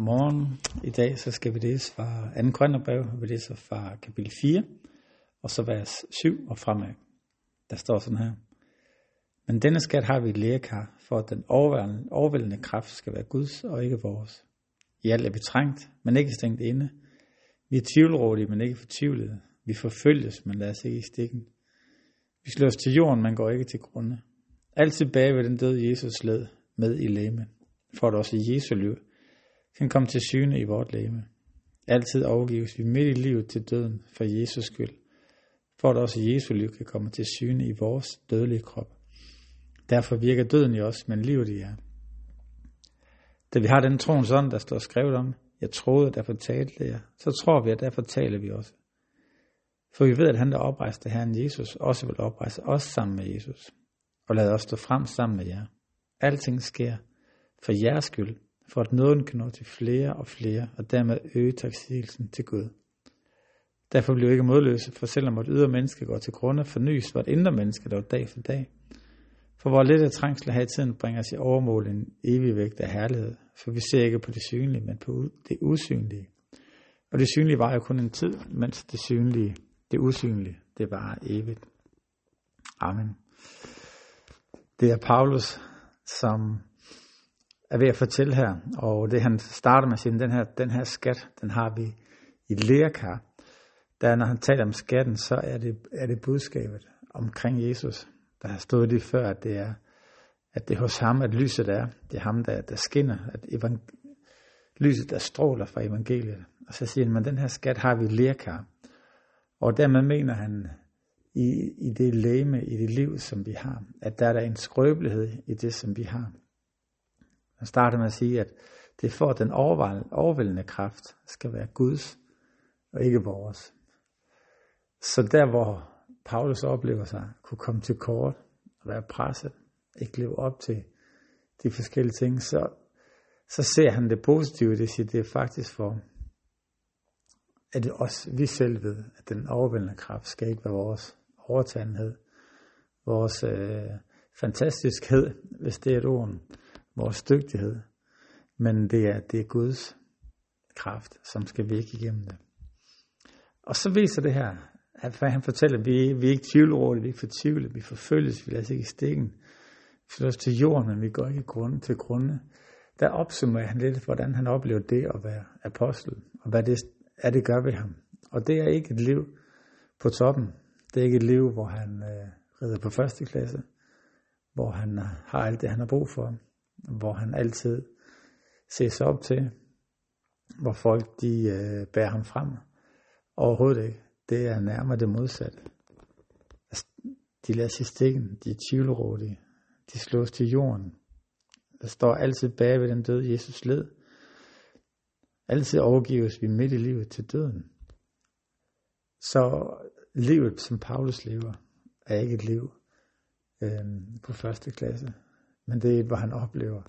Godmorgen. I dag så skal vi læse fra 2. Korintherbrev, vi læser fra kapitel 4, og så vers 7 og fremad. Der står sådan her. Men denne skat har vi et lægekar, for at den overvældende, overvældende kraft skal være Guds og ikke vores. I alt er vi trængt, men ikke stængt inde. Vi er tvivlrådige, men ikke fortvivlede. Vi forfølges, men lader os ikke i stikken. Vi slås til jorden, men går ikke til grunde. Altid bag ved den døde Jesus led med i læme, for at også Jesu liv kan komme til syne i vort læme. Altid overgives vi midt i livet til døden for Jesus skyld, for at også Jesu liv kan komme til syne i vores dødelige krop. Derfor virker døden i os, men livet i jer. Da vi har den troens ånd, der står skrevet om, jeg troede, derfor talte jeg, så tror vi, at derfor taler vi også. For vi ved, at han, der oprejste Herren Jesus, også vil oprejse os sammen med Jesus, og lad os stå frem sammen med jer. Alting sker for jeres skyld, for at nåden kan nå til flere og flere, og dermed øge taksigelsen til Gud. Derfor bliver vi ikke modløse, for selvom vort ydre menneske går til grunde, fornyes vort indre menneske dog dag for dag. For hvor lidt af trængsel her i tiden bringer os i overmål en evig vægt af herlighed, for vi ser ikke på det synlige, men på det usynlige. Og det synlige var jo kun en tid, mens det synlige, det usynlige, det var evigt. Amen. Det er Paulus, som er ved at fortælle her, og det han starter med at sige, den her, den her skat, den har vi i lærkar. Der når han taler om skatten, så er det, er det budskabet omkring Jesus. Der har stået lige før, at det er, at det er hos ham, at lyset er. Det er ham, der, der skinner, at evang- lyset, der stråler fra evangeliet. Og så siger han, men den her skat har vi i lærkar. Og dermed mener han, i, i det læme, i det liv, som vi har, at der er der en skrøbelighed i det, som vi har. Han starter med at sige, at det er for, at den overvældende kraft skal være Guds og ikke vores. Så der, hvor Paulus oplever sig, kunne komme til kort og være presset, ikke leve op til de forskellige ting, så, så ser han det positive, det siger, det er faktisk for, at det også vi selv ved, at den overvældende kraft skal ikke være vores overtagenhed, vores øh, fantastiskhed, hvis det er et ord, vores dygtighed, men det er, det er Guds kraft, som skal virke igennem det. Og så viser det her, at han fortæller, at vi, vi er ikke tvivlrådige, vi er ikke fortvivlede, vi forfølges, vi lader os ikke i stikken. Vi flytter os til jorden, men vi går ikke grund, til grunde. Der opsummerer han lidt, hvordan han oplever det at være apostel, og hvad det er, det gør ved ham. Og det er ikke et liv på toppen. Det er ikke et liv, hvor han øh, rider på første klasse, hvor han har alt det, han har brug for, hvor han altid ses op til, hvor folk de øh, bærer ham frem. Overhovedet ikke. Det er nærmere det modsatte. Altså, de lader sig stikken, de er tvivlrådige, de slås til jorden. Der står altid bag ved den døde Jesus led. Altid overgives vi midt i livet til døden. Så livet, som Paulus lever, er ikke et liv øh, på første klasse. Men det er hvor han oplever,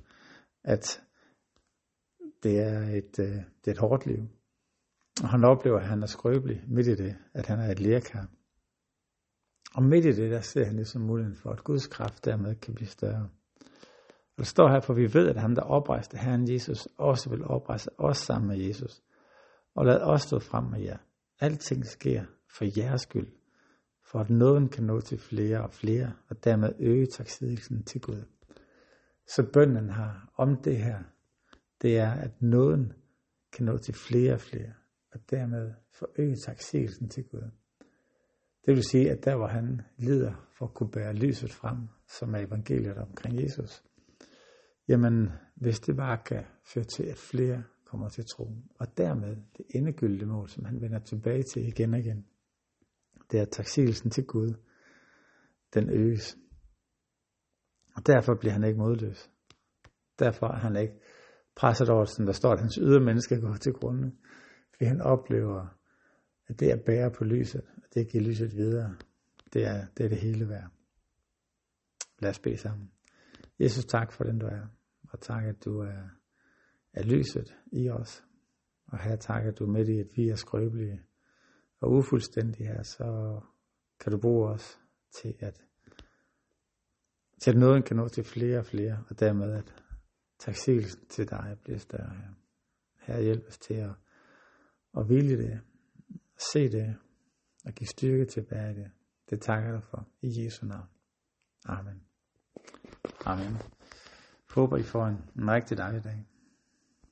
at det er et, øh, det er et hårdt liv. Og han oplever, at han er skrøbelig midt i det, at han er et lærkar. Og midt i det, der ser han ligesom muligheden for, at Guds kraft dermed kan blive større. Og det står her, for vi ved, at han, der oprejste Herren Jesus, også vil oprejse os sammen med Jesus. Og lad os stå frem med jer. Alting sker for jeres skyld, for at nåden kan nå til flere og flere, og dermed øge taksidelsen til Gud. Så bønden har om det her, det er, at nåden kan nå til flere og flere, og dermed forøge taksigelsen til Gud. Det vil sige, at der hvor han lider for at kunne bære lyset frem, som er evangeliet omkring Jesus, jamen hvis det bare kan føre til, at flere kommer til troen, og dermed det endegyldige mål, som han vender tilbage til igen og igen, det er taksigelsen til Gud, den øges. Og derfor bliver han ikke modløs. Derfor er han ikke presset over, sådan der står, at hans ydre menneske går til grunde. Fordi han oplever, at det at bære på lyset, at det giver lyset videre, det er det, er det hele værd. Lad os bede sammen. Jesus, tak for den du er. Og tak, at du er, er lyset i os. Og her tak, at du er midt i, at vi er skrøbelige og ufuldstændige her, så kan du bruge os til at til at nåden kan nå til flere og flere, og dermed at taksigelsen til dig bliver større her. Her hjælp os til at, at ville det, se det, og give styrke til at bære det. Det takker jeg dig for. I Jesu navn. Amen. Amen. Håber I får en, en rigtig dejlig dag.